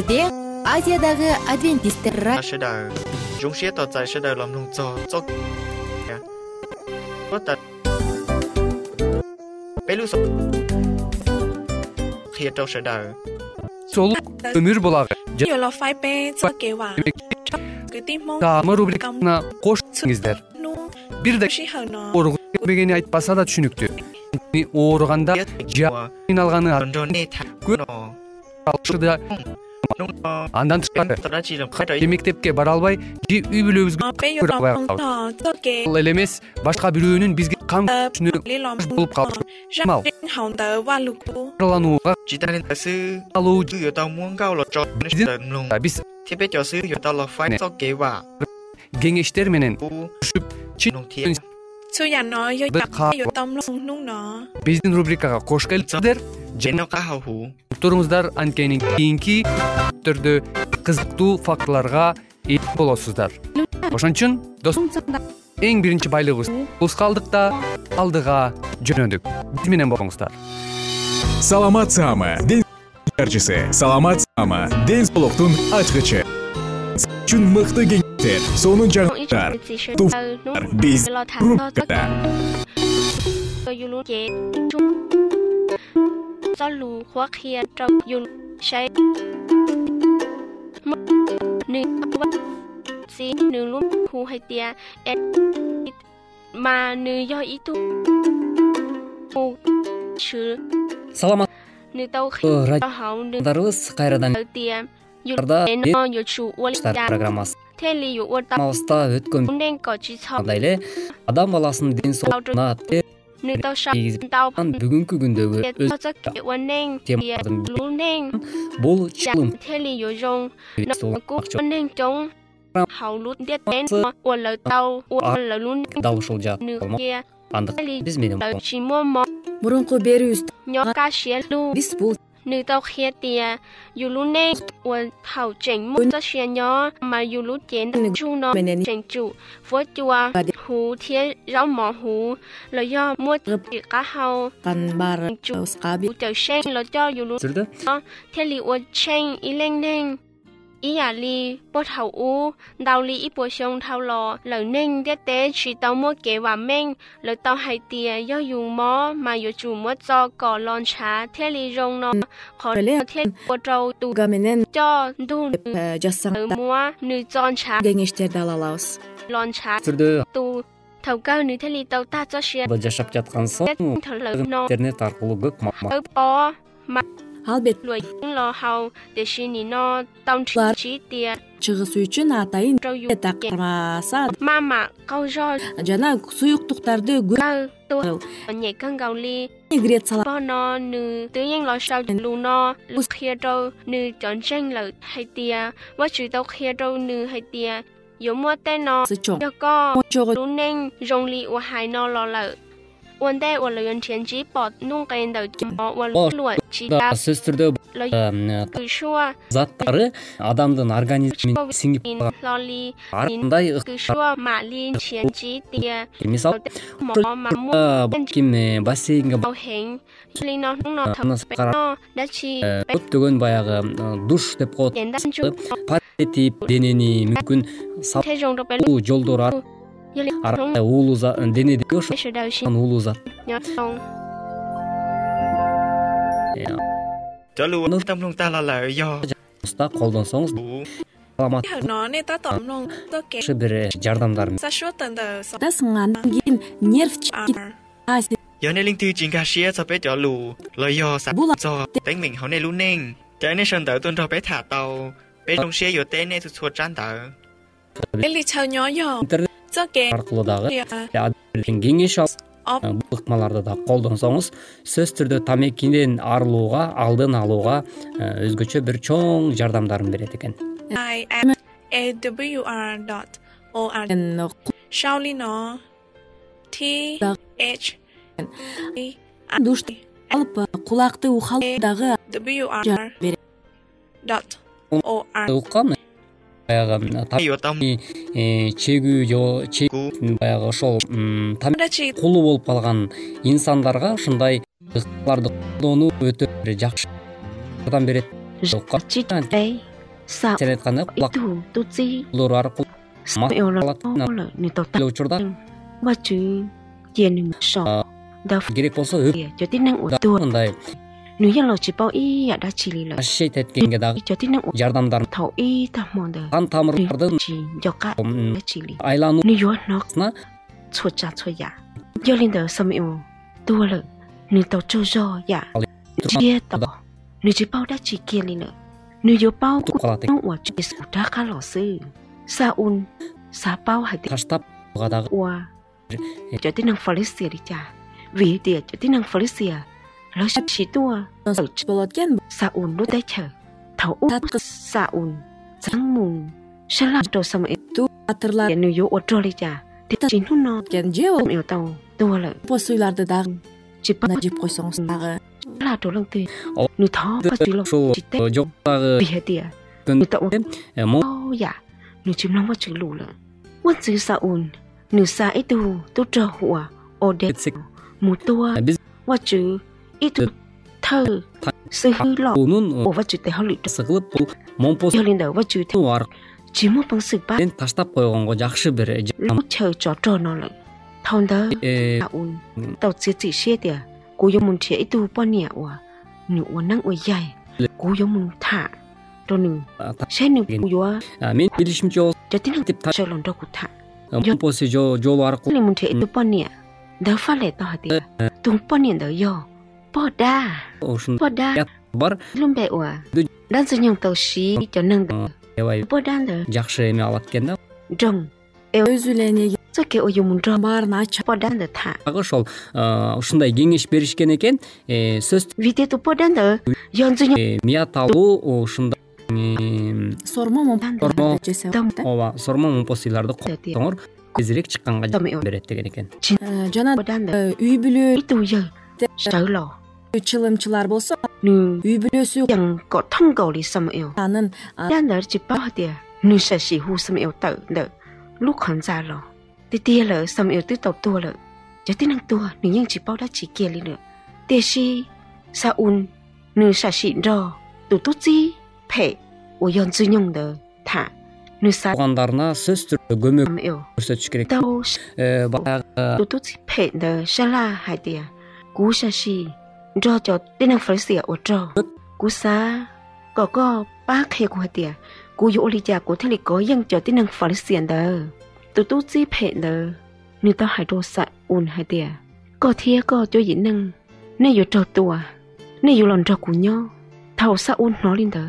эфирде азиядагы адвентисттер а өмүр булагы таамы рубрикасына кош келиңиздер бир да ооругу кебегени айтпаса да түшүнүктүү анткени ооруганда ж кыйналганыда андан тышкары мектепке бара албай же үй бүлөбүзгө көрө албай калабыз бул эле эмес башка бирөөнүн бизге кан түшүнү болуп калышы дарыланууга алуу биз кеңештер менен түшүп биздин рубрикага кош келипсиздерж туруңуздар. Анткени кийинки түрдө кызыктуу фактыларга ээ болосуздар. Ошон үчүн дос эң биринчи байлыгыбыз улуска алдык да алдыга жөнөдүк. Биз менен болуңуздар. Саламат саама жарчысы. Саламат саама ден соолуктун ачкычы. Үчүн мыкты кеңештер сонун жаңылыктар биз рубрикада do lù khoa khia trong dùng say nữ si nữ lúc hu hay tia et mà nữ do ý tu hu chữ саламат nữ tàu khi Ơ, cho hậu nữ радиодарыбыз кайрадан ta программасы. Thế li yo wal ta мабызда өткөн да эле адам баласынын ден соолугуна бүгүнкү күндөгү бул чылым lún дал ушул андыктан биз менен мурунку берүүбүздө биз бул nữ tàu kia tia yu lú nên quân hậu chỉnh mua cho xía nhỏ mà yu lú chén chu nó chỉnh chủ phố chùa hú thiên rau mỏ hú lời do mua chỉ cá уска hú chờ sen lời cho lú Түрдө thế li wo chen y leng. neng y ya li bo thao u đào li y bo xiong thao lo lời neng đế tế chỉ tao mua kế và men lời tao hay tia do dùng mó mà yo chủ mua cho cỏ lon trà thế li rong nó khó Эле thế bo trâu tu туга менен cho du жазсаң mua nữ chọn trà кеңештерди ала алабыз lon trà түрдө tu. Thầu cao nữ thế li tao ta cho xe да жашап жаткан соң интернет аркылуу көп албетте чыгысуу үчүн атайын câu do жана суюктуктарды көп сөзсүз э, заттары адамдын организмине сиңип ар кандай мисалы mỏ mà mua э, ким э, бассейнге э, көптөгөн баягы э, душ деп коет Hiện đang chụp пар этип денени мүмкүн жолдор ар như là ар không уулуу зат денеде ошо biết sự đời xin уулуу зат nhớ không cho luôn tâm lùng ta là lợi do, уста колдонсоңуз жакшы бир жардамдар сынгандан кийин нерв à аркылуу дагы кеңеш алып э, бул ыкмаларды да колдонсоңуз сөзсүз түрдө тамекиден арылууга алдын алууга э, өзгөчө бир чоң жардамдарын берет экен. I m a w r баягы э, чегүү же баягы ошол кулу болуп калган инсандарга ушундай ыкмаларды колдонуу өтө бир жакшы жардам берет. Сен айткандай у аркылуу учурда. Керек болсо мындай. пощщать эткенге дагы жардамдарын кан тамырлардын айланууа утуп калат таштап буга дагы болот кен же ол оуларды дагы жеп койсоңуз дагы ушул жодагы суунунсы кылып бул таштап койгонго жакшы бир мен билишимче болсонтип жолу аркылуу ушундя бар аябай жакшы эме алат экен да өзү баарын ачып ачатдагы ошол ушундай кеңеш беришкен экен сөз витету поданды мия талуу ушундай ооба сормо мопосыйларды косоңор тезирээк чыкканга берет деген экен жана үй бүлө чылымчылар болсо үй бүлөсү анын туугандарына сөзсүз түрдө көмөк көрсөтүш керек. Э, баягы cho cho tên phơi xỉa ở trò cú xa có có ba khề của tìa cú dụ lý giả của thế lịch có dân cho tên phơi xỉa đờ tụ tụ chi phệ đờ nếu tao hãy đồ sạ ồn hai tìa có thia có cho dĩ năng nên dụ trò tùa nên dụ lòng trò của nhau thầu sạ ồn nó lên đờ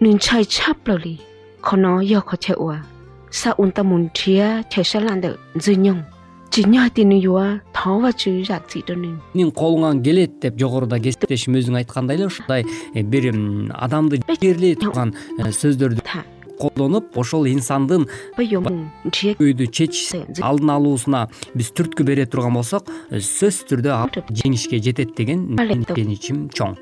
nên chai chắp lờ lì khó nó do khó chạy ủa sạ ồn ta muốn thia chạy xa lan đờ dư nhông chỉ nhau tiền nữa сенин колуңан келет деп жогоруда кесиптешим өзүң айткандай эле ушундай э, бир адамды жерлей турган э, сөздөрдү колдонуп ошол инсандын көйгөйдү чечиш алдын алуусуна биз түрткү бере турган болсок э, сөзсүз түрдө ал жеңишке жетет деген ишеничим чоң.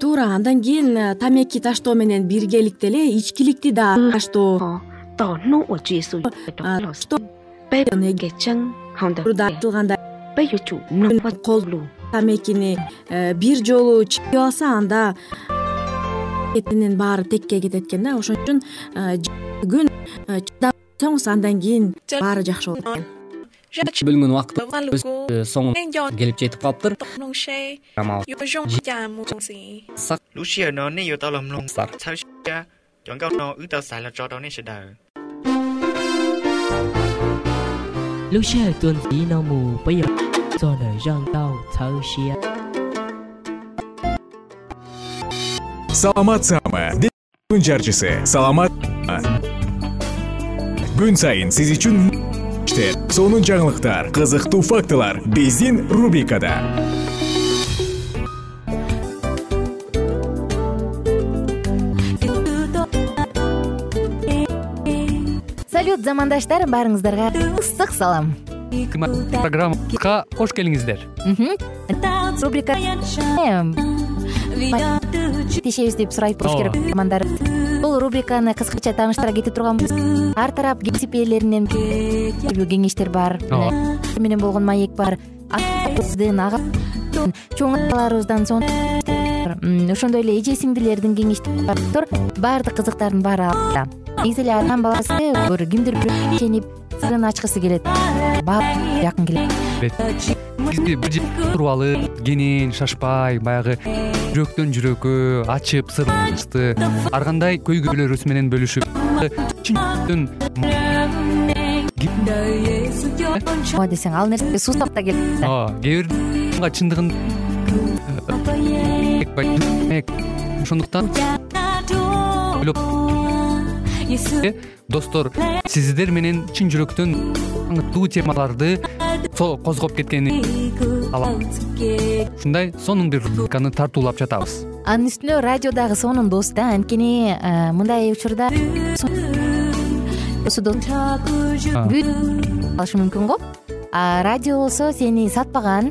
Туура андан кийин тамеки таштоо менен биргеликте эле ичкиликти да таштоо айтылгандай колду тамекини бир жолу чийип алса анда андаетинин баары текке кетет экен да ошон үчүн күн чыдап чыдапңуз андан кийин баары жакшы болот экен бөлүнгөн убакыт соңуна келип жетип калыптыр luce tuần phí nó mù bây giờ саламатсаңбы күн жарчысы. Саламат. Күн сайын сиз үчүн сонун жаңылыктар кызыктуу фактылар биздин рубрикада салют замандаштар баарыңыздарга ысык салам программага кош келиңиздер. Рубрика рубрикаитешебиз деп сурайт болуш керек керекмандар бул рубриканы кыскача тааныштыра кете турганбыз ар тарап кесип ээлеринен кеңештер бар. О менен болгон маек бар. Чоң апаларыбыздан сонунштер ошондой эле эже сиңдилердин кеңештери бар. Баардык кызыктардын баары алдыда негизи эле адам баласы бир кимдир бирөөгө ишенип сырын ачкысы келет жакын келет бизди бир жерде туруп алып кенен шашпай баягы жүрөктөн жүрөккө ачып ачты ар кандай көйгөйлөрүбүз менен бөлүшүп ооба десең ал нерсе суустап да келет ооба кээ бир чындыгын ошондуктан ойлоп достор сиздер менен чын жүрөктөн аңыттуу темаларды козгоп кеткени ушундай сонун бир рубриканы тартуулап жатабыз. Анын үстүнө радио дагы сонун дос да анткени э, мындай учурда алышы мүмкүн го. Радио болсо сени сатпаган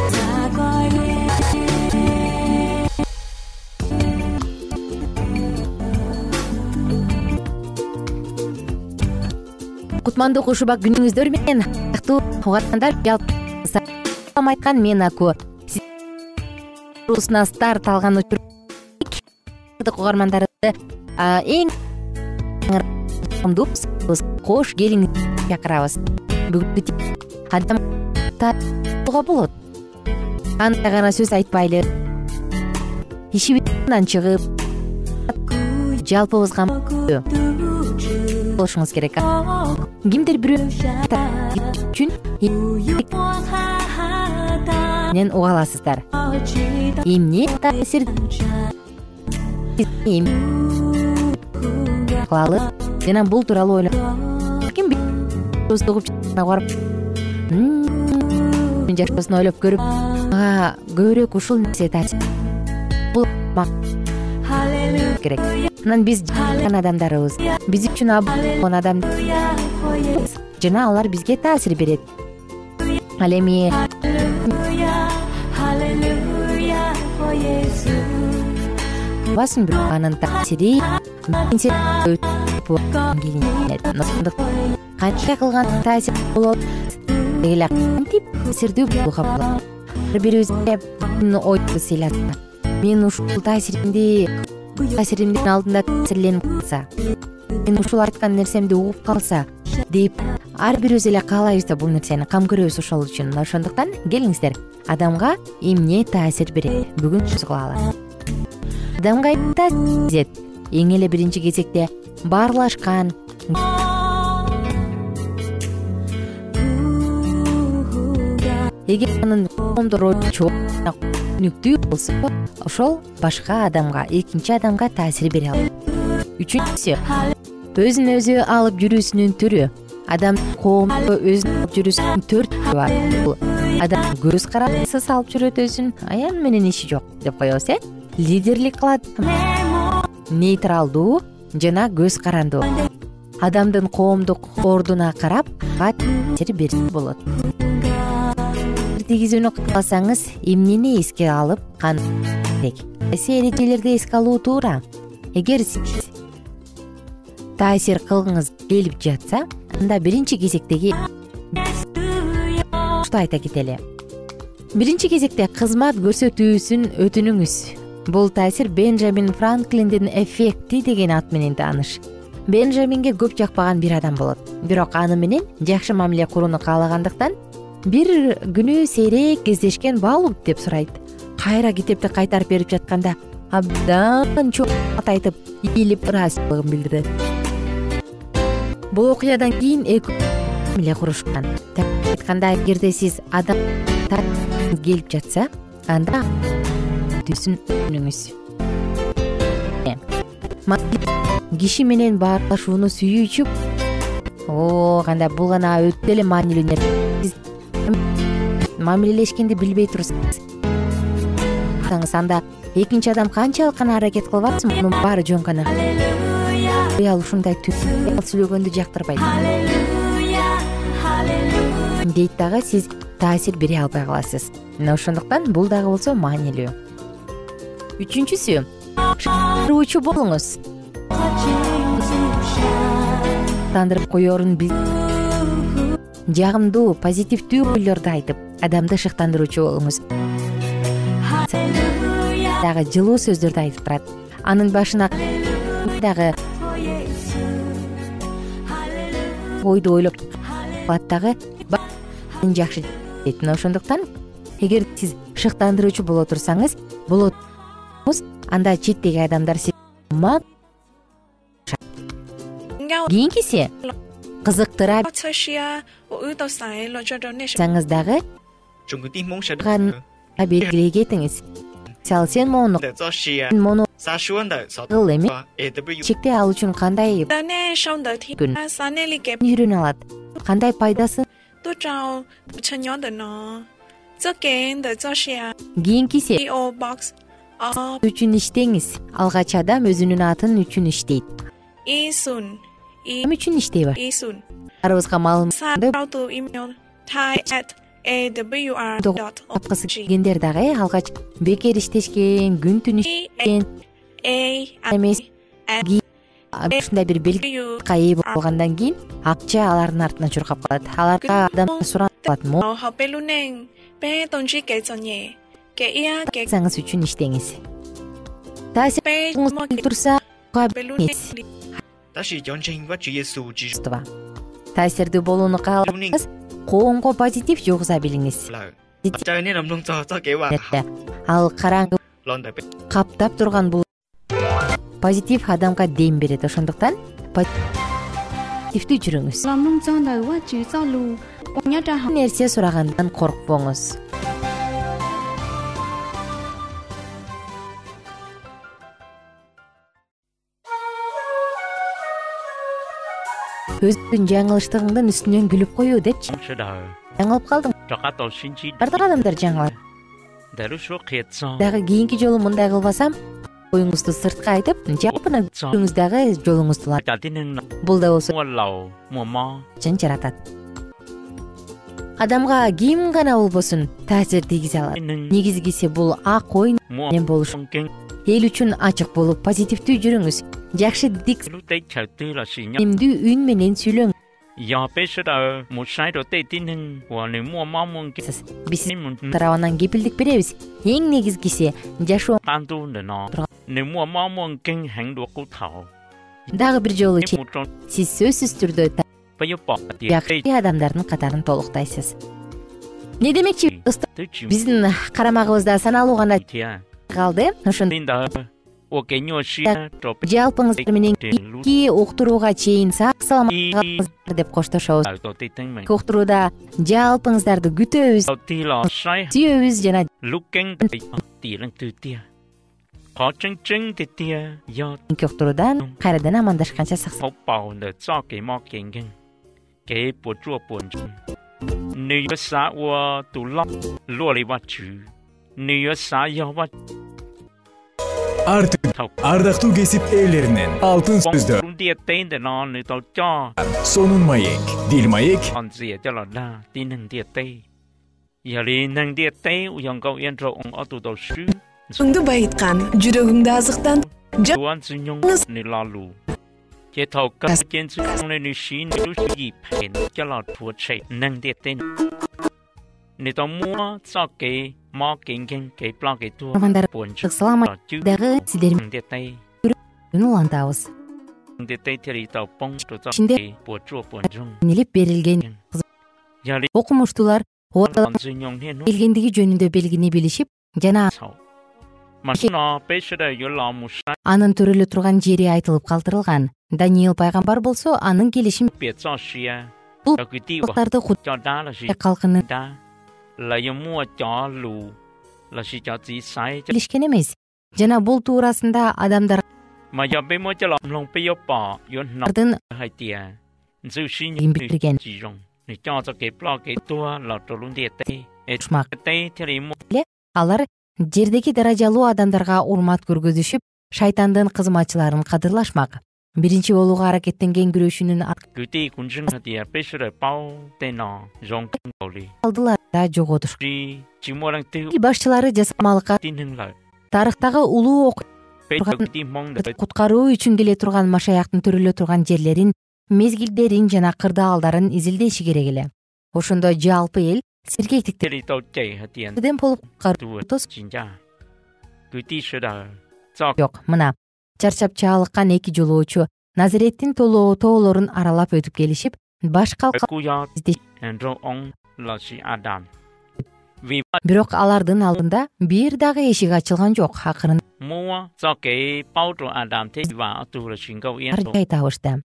кутмандуу кушубак күнүңүздөр менен аттуу угармандар салам айткан мен аку. Сиусуна старт алган угармандарыбызды эң кош келиңиз чакырабыз. Бүгүнкү болот. Кандай гана сөз айтпайлы. Ишибизден чыгып жалпыбызга болушуңуз керек кимдир бирөө үчүн менен уга аласыздар? Эмне таасир кылалы жана бул тууралуу ойлоп барып жашоосун ойлоп көрүп мага көбүрөөк ушул нерсе таасир. Керек анан биз адамдарыбыз биз үчүн болгон адам. Жана алар бизге таасир берет. Ал эми бирок анын таасири кандай кылган таасир болот. Деги эле кантип таасирдүү болууга болот. Ар бирибизге ойду сыйласа мен ушул таасиримди таасиримдин алдында таасирленип калса мен ушул айткан нерсемди угуп калса деп ар бирибиз эле каалайбыз да бул нерсени кам көрөбүз ошол үчүн. Мына ошондуктан келиңиздер адамга эмне таасир берет бүгүн сөз кылалы адамга таасирет эң эле биринчи кезекте баарлашкан. Эгер анын коомдор болсо ошол башка адамга экинчи адамга таасир бере алат. Үчүнчүсү өзүн өзү алып жүрүүсүнүн түрү. Адам коомдо өзүн алып жүрүүсүнүн төрт бар. Бул адам көз карандысы салып жүрөт өзүн аян менен иши жок деп коебуз э? Лидерлик кылат. Нейтралдуу жана көз карандуу. Адамдын коомдук ордуна карап таасир берсе болот тийгизүүнү кааласаңыз эмнени эске алып керек? Кайсы эрежелерди эске алуу туура. Эгер сиз таасир кылгыңыз келип жатса анда биринчи кезектеги айта кетели. Биринчи кезекте кызмат көрсөтүүсүн өтүнүңүз. Бул таасир бенджамин франклиндин эффекти деген ат менен тааныш. Бенджаминге көп жакпаган бир адам болот. Бирок аны менен жакшы мамиле курууну каалагандыктан бир күнү сейрек кездешкен балук деп сурайт. Кайра китепти кайтарып берип жатканда абдан чоң айтып ийилип ыраазычылыгын билдирет бул окуядан кийин экөө мамиле курушкан. Айтканда эгерде сиз адам келип жатса анда өтүнүңүз киши менен баарлашууну сүйүүчү о кандай бул гана өтө эле маанилүү нерсе мамилелешкенди билбей турсаңыз анда экинчи адам канчалык гана аракет кылып атсын мунун баары жөн гана. Аял ушундай сүйлөгөндү жактырбайт. дейт дагы сиз таасир бере албай каласыз. Мына ошондуктан бул дагы болсо маанилүү. Үчүнчүсү ырчу болуңуз. Тандырып коерун жагымдуу позитивдүү ойлорду айтып адамды шыктандыруучу болуңуз. Дагы жылуу сөздөрдү айтып турат анын башына дагы ойду ойлоп калат дагы жакшы дейт мына ошондуктан эгер сиз шыктандыруучу боло турсаңыз болот анда четтеги адамдар кийинкиси кызыктыра саңыз дагы белгилей кетиңиз мисалы сен моуну моуну кыл эми. чектей ал үчүн кандай үйрөнө алат? Кандай пайдасы? Кийинкиси үчүн иштеңиз. Алгач адам өзүнүн атын үчүн иштейт. Эмне үчүн иштей баштайт баарыбызга маалым тапкысы келгендер дагы э алгач бекер иштешкен күн түн иштешкен эмес ушундай бир белгига ээ болгондон кийин акча алардын артынан чуркап калат. Аларга адам суранып калатсаңыз үчүн иштеңиз. Турса таасирдүү болууну кааласаңыз коомго позитив жугуза билиңиз. Ал караңгы каптап турган бул позитив адамга дем берет. Ошондуктан позитивдүү жүрүңүз нерсе сурагандан коркпоңуз өзүңдүн жаңылыштыгыңдын үстүнөн күлүп коюу депчи. Жаңылып калдың баардык адамдар жаңылат дагы кийинки жолу мындай кылбасам оюңузду сыртка айтып жалпына күлүүңүз дагы жолуңузду бул да болсо жаратат адамга ким гана болбосун таасир тийгизе алат. Негизгиси бул ак ой менен болуш эл үчүн ачык болуп позитивдүү жүрүңүз жакшы дикдүү үн менен сүйлөңүз биз тарабынан кепилдик беребиз. Эң негизгиси жашоо дагы бир жолу сиз сөзсүз түрдө жакшы адамдардын катарын толуктайсыз. Эмне демекчи? Биздин карамагыбызда саналуу гана калды. Ошондо жалпыңыздар менен кийинки уктурууга чейин сак саламат калыңыздар деп коштошобуз. Уктурууда жалпыңыздарды күтөбүз. Сүйөбүз жана кийинки уктуруудан кайрадан амандашканча 给 ар ардактуу кесип ээлеринен алтын сөздөр сонун маек дил маек ыңды байыткан жүрөгүңдү азыктан саламатдагы сиздер улантабыз. Ичинде берилген окумуштуулар келгендиги жөнүндө белгини билишип жана анын төрөлө турган жери айтылып калтырылган. Даниил пайгамбар болсо анын келишим бул калкынын билишкен эмес. Жана бул туурасында адамдардын билдирген алар жердеги даражалуу адамдарга урмат көргөзүшүп шайтандын кызматчыларын кадырлашмак биринчи болууга аракеттенген күрөшүүнүн алдылар да жоготуш башчылары жасамалыкка тарыхтагы улуу куткаруу үчүн келе турган машаяктын төрөлө турган жерлерин мезгилдерин жана кырдаалдарын изилдеши керек эле. Ошондо жалпы эл сергектикден болуп жок мына чарчап чаалыккан эки жолоочу назиреттин тоолорун аралап өтүп келишип баш калка бирок алардын алдында бир дагы эшик ачылган жок акырында жай табышты.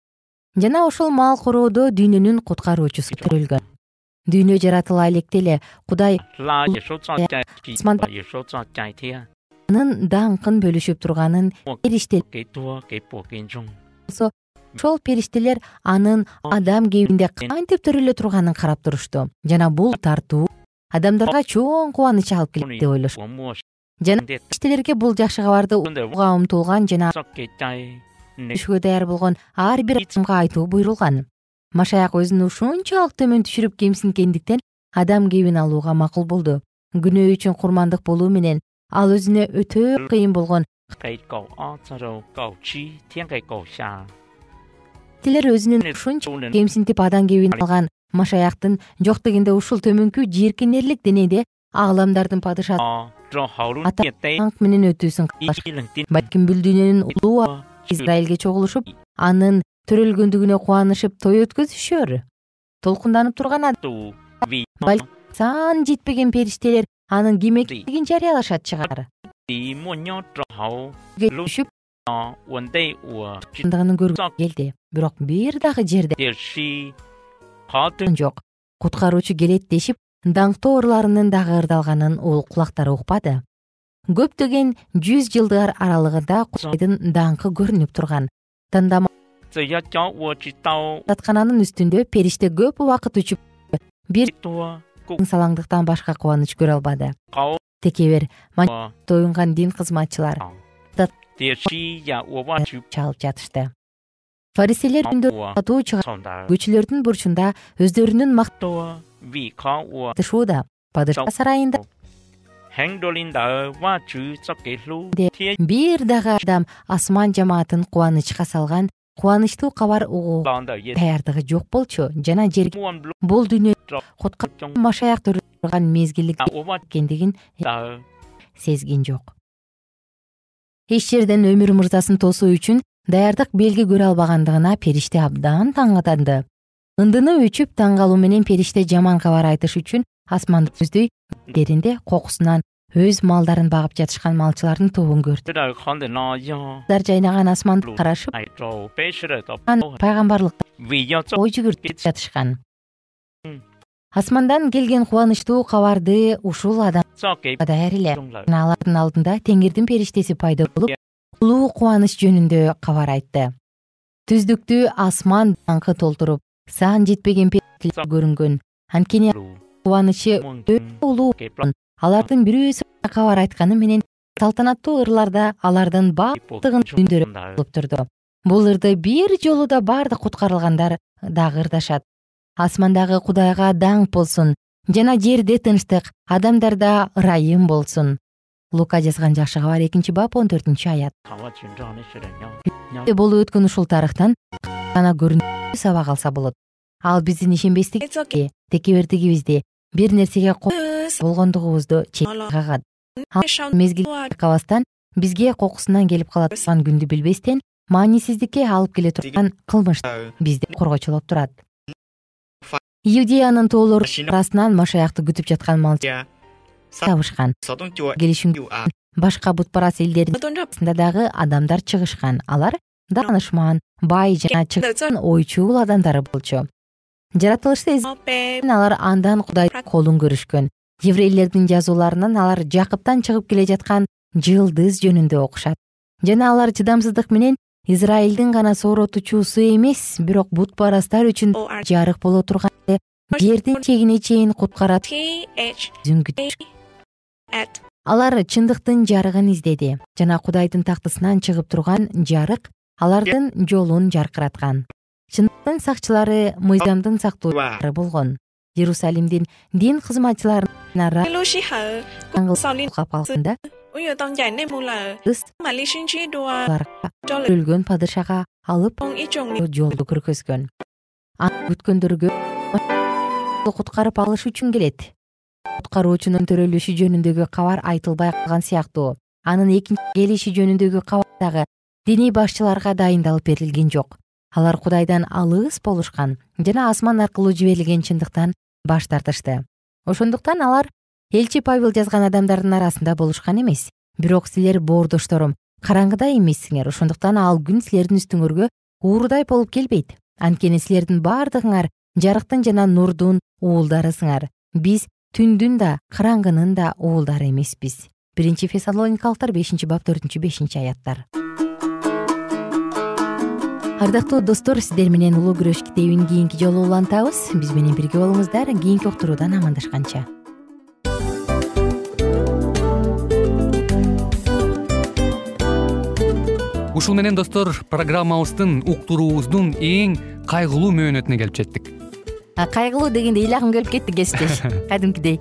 Жана ошол мал короодо дүйнөнүн куткаруучусу төрөлгөн. Дүйнө жаратыла электе эле кудай анын даңкын бөлүшүп турганын периштелболсо ошол периштелер анын адам кебинде кантип төрөлө турганын карап турушту жана бул тартуу адамдарга чоң кубаныч алып келет деп ойлошот жана периштелерге бул жакшы кабарды уууга умтулган жана өшүүгө даяр болгон ар бир адамга айтуу буйрулган. Машаяк өзүн ушунчалык төмөн түшүрүп кемсинткендиктен адам кебин алууга макул болду. Күнөө үчүн курмандык болуу менен ал өзүнө өтө кыйын болгон. Өзүнүн ушунча кемсинтип адам кебин алган машаяктын жок дегенде ушул төмөнкү жийиркенерлик денеде ааламдардын падышасыанк менен өтүүсүн балким бул дүйнөнүн улуу израилге чогулушуп анын төрөлгөндүгүнө кубанышып той өткөзүшөр толкунданып турган балким саны жетпеген периштелер анын ким экендигин жарыялашат чыгар. Көргүсү келди. Бирок бир дагы жерде жок. Куткаруучу келет дешип даңктуу ырларынын дагы ырдалганын кулактары укпады. Көптөгөн жүз жылдар аралыгында кудайдын даңкы көрүнүп турган. Тандамадаткананын үстүндө периште көп убакыт учуп бир салаңдыктан башка кубаныч көрө албады. Текебер тоюнган дин кызматчылар. Чалып жатышты. Фариселер үндөртуу чыгар күчүлөрдүн бурчунда өздөрүнүн макташууда падыша сарайында бир дагы адам асман жамаатын кубанычка салган кубанычтуу кабар угууга даярдыгы жок болчу жана жерге бул дүйнө машаяк турган мезгили экендигин сезген жок. Эч жерден өмүр мырзасын тосуу үчүн даярдык белги көрө албагандыгына периште абдан таңатанды ындыны өчүп таң калуу менен периште жаман кабар айтыш үчүн асманды көздөй деринде кокусунан өз малдарын багып жатышкан малчылардын тобун көрдү. Дар жайнаган асманды карашып пайгамбарлыкка ой жүгүртүп жатышкан. Асмандан келген кубанычтуу кабарды ушул адам даяр эле алардын алдында теңирдин периштеси пайда болуп улуу кубаныч жөнүндө кабар айтты. Түздүктү асман даңкы толтуруп сан жетпеген көрүнгөн. Анткени кубанычы өтө улуу алардын бирөөсү кабар айтканы менен салтанаттуу ырларда алардын баардыгын үндөрү болуп турду. Бул ырды бир жолу да баардык куткарылгандар дагы ырдашат. Асмандагы кудайга даңк болсун жана жерде тынчтык адамдарда ырайым болсун. Лука жазган жакшы кабар экинчи бап он төртүнчү аят. Болуп өткөн ушул тарыхтан гана көрүнү сабак алса болот. Ал биздин ишенбестигибизди текебердигибизди бир нерсеге болгондугубузду кагат. Мезгил байкабастан бизге кокусунан келип кала турган күндү билбестен маанисиздикке алып келе турган кылмыш. Бизди коргочулоп турат. Иудеянын тоолору арасынан машаякты күтүп жаткан малчы табышкан. Келишим башка бутпарас элдердин арасында дагы адамдар чыгышкан. Алар даанышман бай жана ойчул адамдары болчу. Жаратылышты алар андан кудайдын колун көрүшкөн еврейлердин жазууларынан алар жакыптан чыгып келе жаткан жылдыз жөнүндө окушат. Жана алар чыдамсыздык менен израилдин гана сооротуучусу эмес бирок бутпарастар үчүн жарык боло турган жердин чегине чейин куткарат. Алар чындыктын жарыгын издеди жана кудайдын тактысынан чыгып турган жарык алардын жолун жаркыраткан. Чындыктын сакчылары мыйзамдын сактоочулары болгон. Иерусалимдин дин кызматчыларына калганда өлгөн падышага алып жолду көргөзгөн аны күткөндөргө куткарып алыш үчүн келет куткаруучунун төрөлүшү жөнүндөгү кабар айтылбай калган сыяктуу анын экинчи келиши жөнүндөгү кабар дагы диний башчыларга дайындалып берилген жок. Алар кудайдан алыс болушкан жана асман аркылуу жиберилген чындыктан баш тартышты ошондуктан алар элчи павел жазган адамдардын арасында болушкан эмес. Бирок силер боордошторум караңгыда эмессиңер. Ошондуктан ал күн силердин үстүңөргө уурудай болуп келбейт. Анткени силердин баардыгыңар жарыктын жана нурдун уулдарысыңар. Биз түндүн да караңгынын да уулдары эмеспиз. Биринчи фессалоникалыктар бешинчи бап төртүнчү бешинчи аяттар ардактуу достор сиздер менен улуу күрөш китебин кийинки жолу улантабыз. Биз менен бирге болуңуздар. Кийинки уктуруудан амандашканча. Ушул менен достор программабыздын уктуруубуздун эң кайгылуу мөөнөтүнө келип жеттик. Кайгылуу дегенде ыйлагым келип кетти кесиптеш. Кадимкидей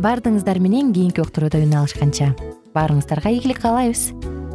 баардыгыңыздар менен кийинки уктурууда үн алышканча. Баарыңыздарга ийгилик каалайбыз